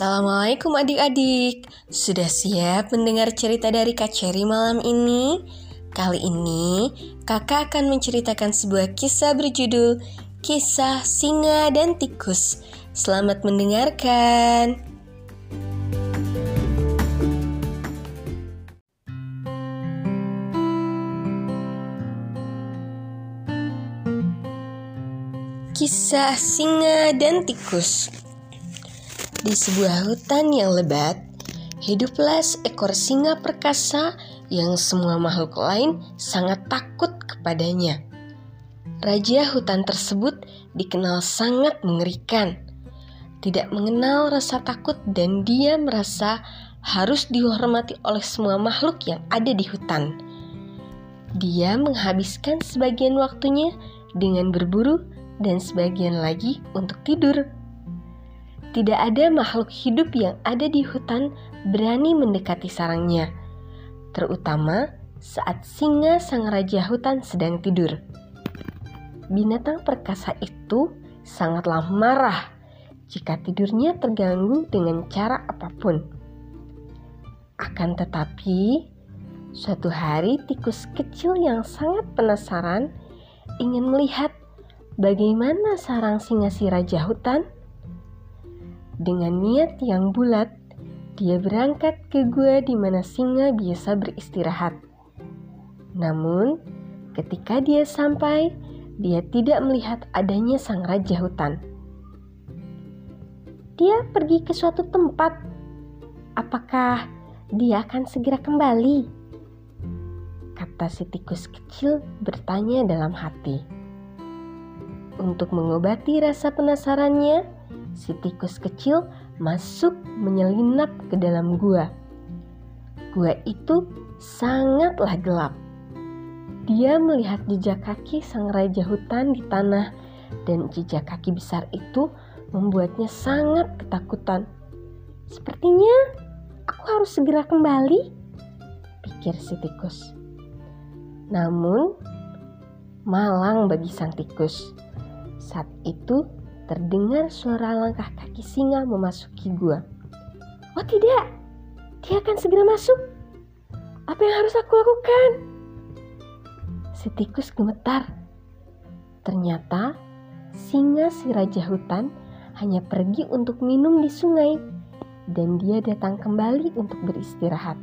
Assalamualaikum adik-adik. Sudah siap mendengar cerita dari Kak Cherry malam ini? Kali ini kakak akan menceritakan sebuah kisah berjudul Kisah Singa dan Tikus. Selamat mendengarkan. Kisah Singa dan Tikus di sebuah hutan yang lebat, hiduplah seekor singa perkasa yang semua makhluk lain sangat takut kepadanya. Raja hutan tersebut dikenal sangat mengerikan, tidak mengenal rasa takut dan dia merasa harus dihormati oleh semua makhluk yang ada di hutan. Dia menghabiskan sebagian waktunya dengan berburu dan sebagian lagi untuk tidur. Tidak ada makhluk hidup yang ada di hutan berani mendekati sarangnya, terutama saat singa sang raja hutan sedang tidur. Binatang perkasa itu sangatlah marah jika tidurnya terganggu dengan cara apa pun. Akan tetapi, suatu hari tikus kecil yang sangat penasaran ingin melihat bagaimana sarang singa si raja hutan dengan niat yang bulat, dia berangkat ke gua di mana singa biasa beristirahat. Namun, ketika dia sampai, dia tidak melihat adanya sang raja hutan. Dia pergi ke suatu tempat. Apakah dia akan segera kembali? Kata si tikus kecil bertanya dalam hati. Untuk mengobati rasa penasarannya, si tikus kecil masuk menyelinap ke dalam gua. Gua itu sangatlah gelap. Dia melihat jejak kaki sang raja hutan di tanah dan jejak kaki besar itu membuatnya sangat ketakutan. Sepertinya aku harus segera kembali, pikir si tikus. Namun, malang bagi sang tikus. Saat itu terdengar suara langkah kaki singa memasuki gua. Oh tidak, dia akan segera masuk. Apa yang harus aku lakukan? Si tikus gemetar. Ternyata singa si raja hutan hanya pergi untuk minum di sungai dan dia datang kembali untuk beristirahat.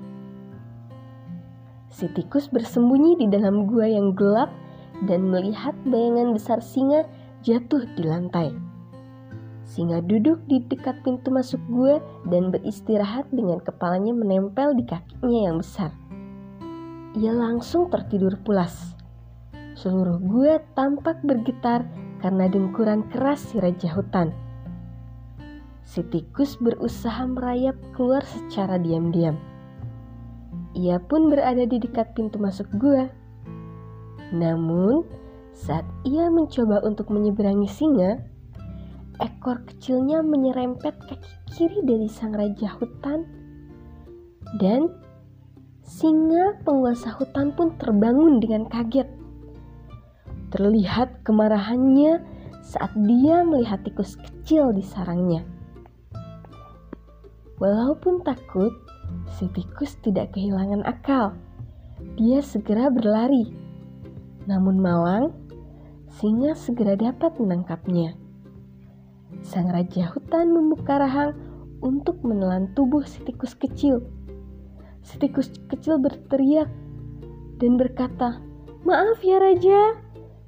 Si tikus bersembunyi di dalam gua yang gelap dan melihat bayangan besar singa jatuh di lantai. Singa duduk di dekat pintu masuk gua dan beristirahat dengan kepalanya menempel di kakinya yang besar. Ia langsung tertidur pulas. Seluruh gua tampak bergetar karena dengkuran keras si raja hutan. Si tikus berusaha merayap keluar secara diam-diam. Ia pun berada di dekat pintu masuk gua. Namun, saat ia mencoba untuk menyeberangi singa, ekor kecilnya menyerempet kaki kiri dari sang raja hutan dan singa penguasa hutan pun terbangun dengan kaget. Terlihat kemarahannya saat dia melihat tikus kecil di sarangnya. Walaupun takut, si tikus tidak kehilangan akal. Dia segera berlari. Namun malang, singa segera dapat menangkapnya. Sang raja hutan membuka rahang untuk menelan tubuh si tikus kecil. Si tikus kecil berteriak dan berkata, "Maaf ya raja,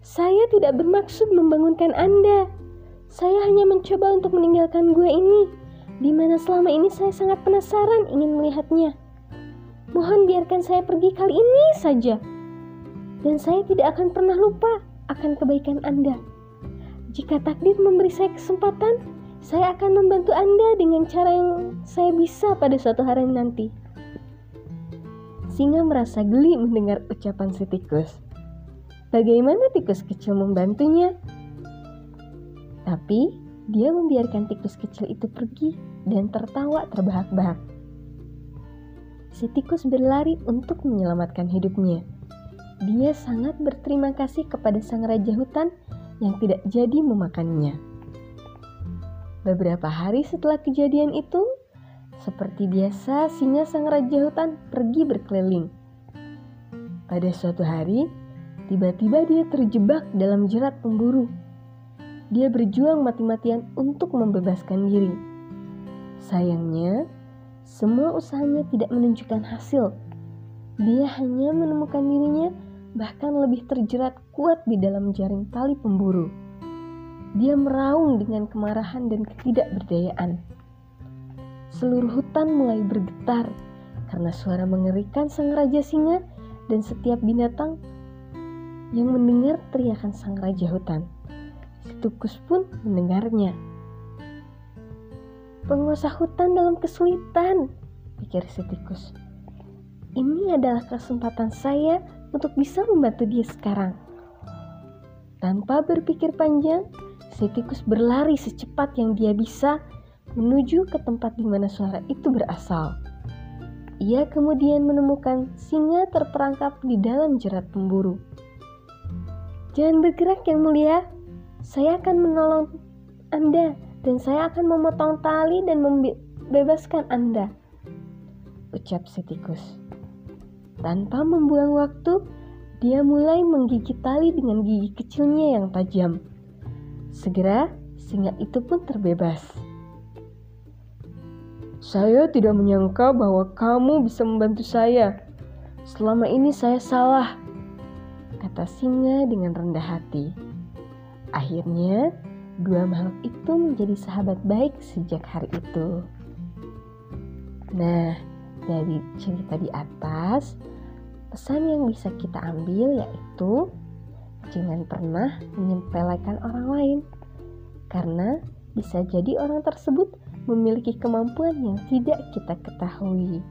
saya tidak bermaksud membangunkan Anda. Saya hanya mencoba untuk meninggalkan gua ini, di mana selama ini saya sangat penasaran ingin melihatnya. Mohon biarkan saya pergi kali ini saja, dan saya tidak akan pernah lupa akan kebaikan Anda." Jika takdir memberi saya kesempatan, saya akan membantu Anda dengan cara yang saya bisa pada suatu hari nanti. Singa merasa geli mendengar ucapan si tikus. Bagaimana tikus kecil membantunya? Tapi dia membiarkan tikus kecil itu pergi dan tertawa terbahak-bahak. Si tikus berlari untuk menyelamatkan hidupnya. Dia sangat berterima kasih kepada sang raja hutan yang tidak jadi memakannya. Beberapa hari setelah kejadian itu, Seperti biasa, singa sang raja hutan pergi berkeliling. Pada suatu hari, tiba-tiba dia terjebak dalam jerat pemburu. Dia berjuang mati-matian untuk membebaskan diri. Sayangnya, semua usahanya tidak menunjukkan hasil. Dia hanya menemukan dirinya bahkan lebih terjerat kuat di dalam jaring tali pemburu. Dia meraung dengan kemarahan dan ketidakberdayaan seluruh hutan mulai bergetar karena suara mengerikan sang raja singa dan setiap binatang yang mendengar teriakan sang raja hutan. Si tukus pun mendengarnya. Penguasa hutan dalam kesulitan, pikir si tikus. Ini adalah kesempatan saya untuk bisa membantu dia sekarang. Tanpa berpikir panjang, si tikus berlari secepat yang dia bisa menuju ke tempat di mana suara itu berasal. Ia kemudian menemukan singa terperangkap di dalam jerat pemburu. Jangan bergerak yang mulia, saya akan menolong Anda dan saya akan memotong tali dan membebaskan Anda. Ucap si tikus. Tanpa membuang waktu, dia mulai menggigit tali dengan gigi kecilnya yang tajam. Segera, singa itu pun terbebas. Saya tidak menyangka bahwa kamu bisa membantu saya. Selama ini saya salah, kata singa dengan rendah hati. Akhirnya, dua makhluk itu menjadi sahabat baik sejak hari itu. Nah, dari cerita di atas, pesan yang bisa kita ambil yaitu jangan pernah menyempelekan orang lain, karena bisa jadi orang tersebut memiliki kemampuan yang tidak kita ketahui.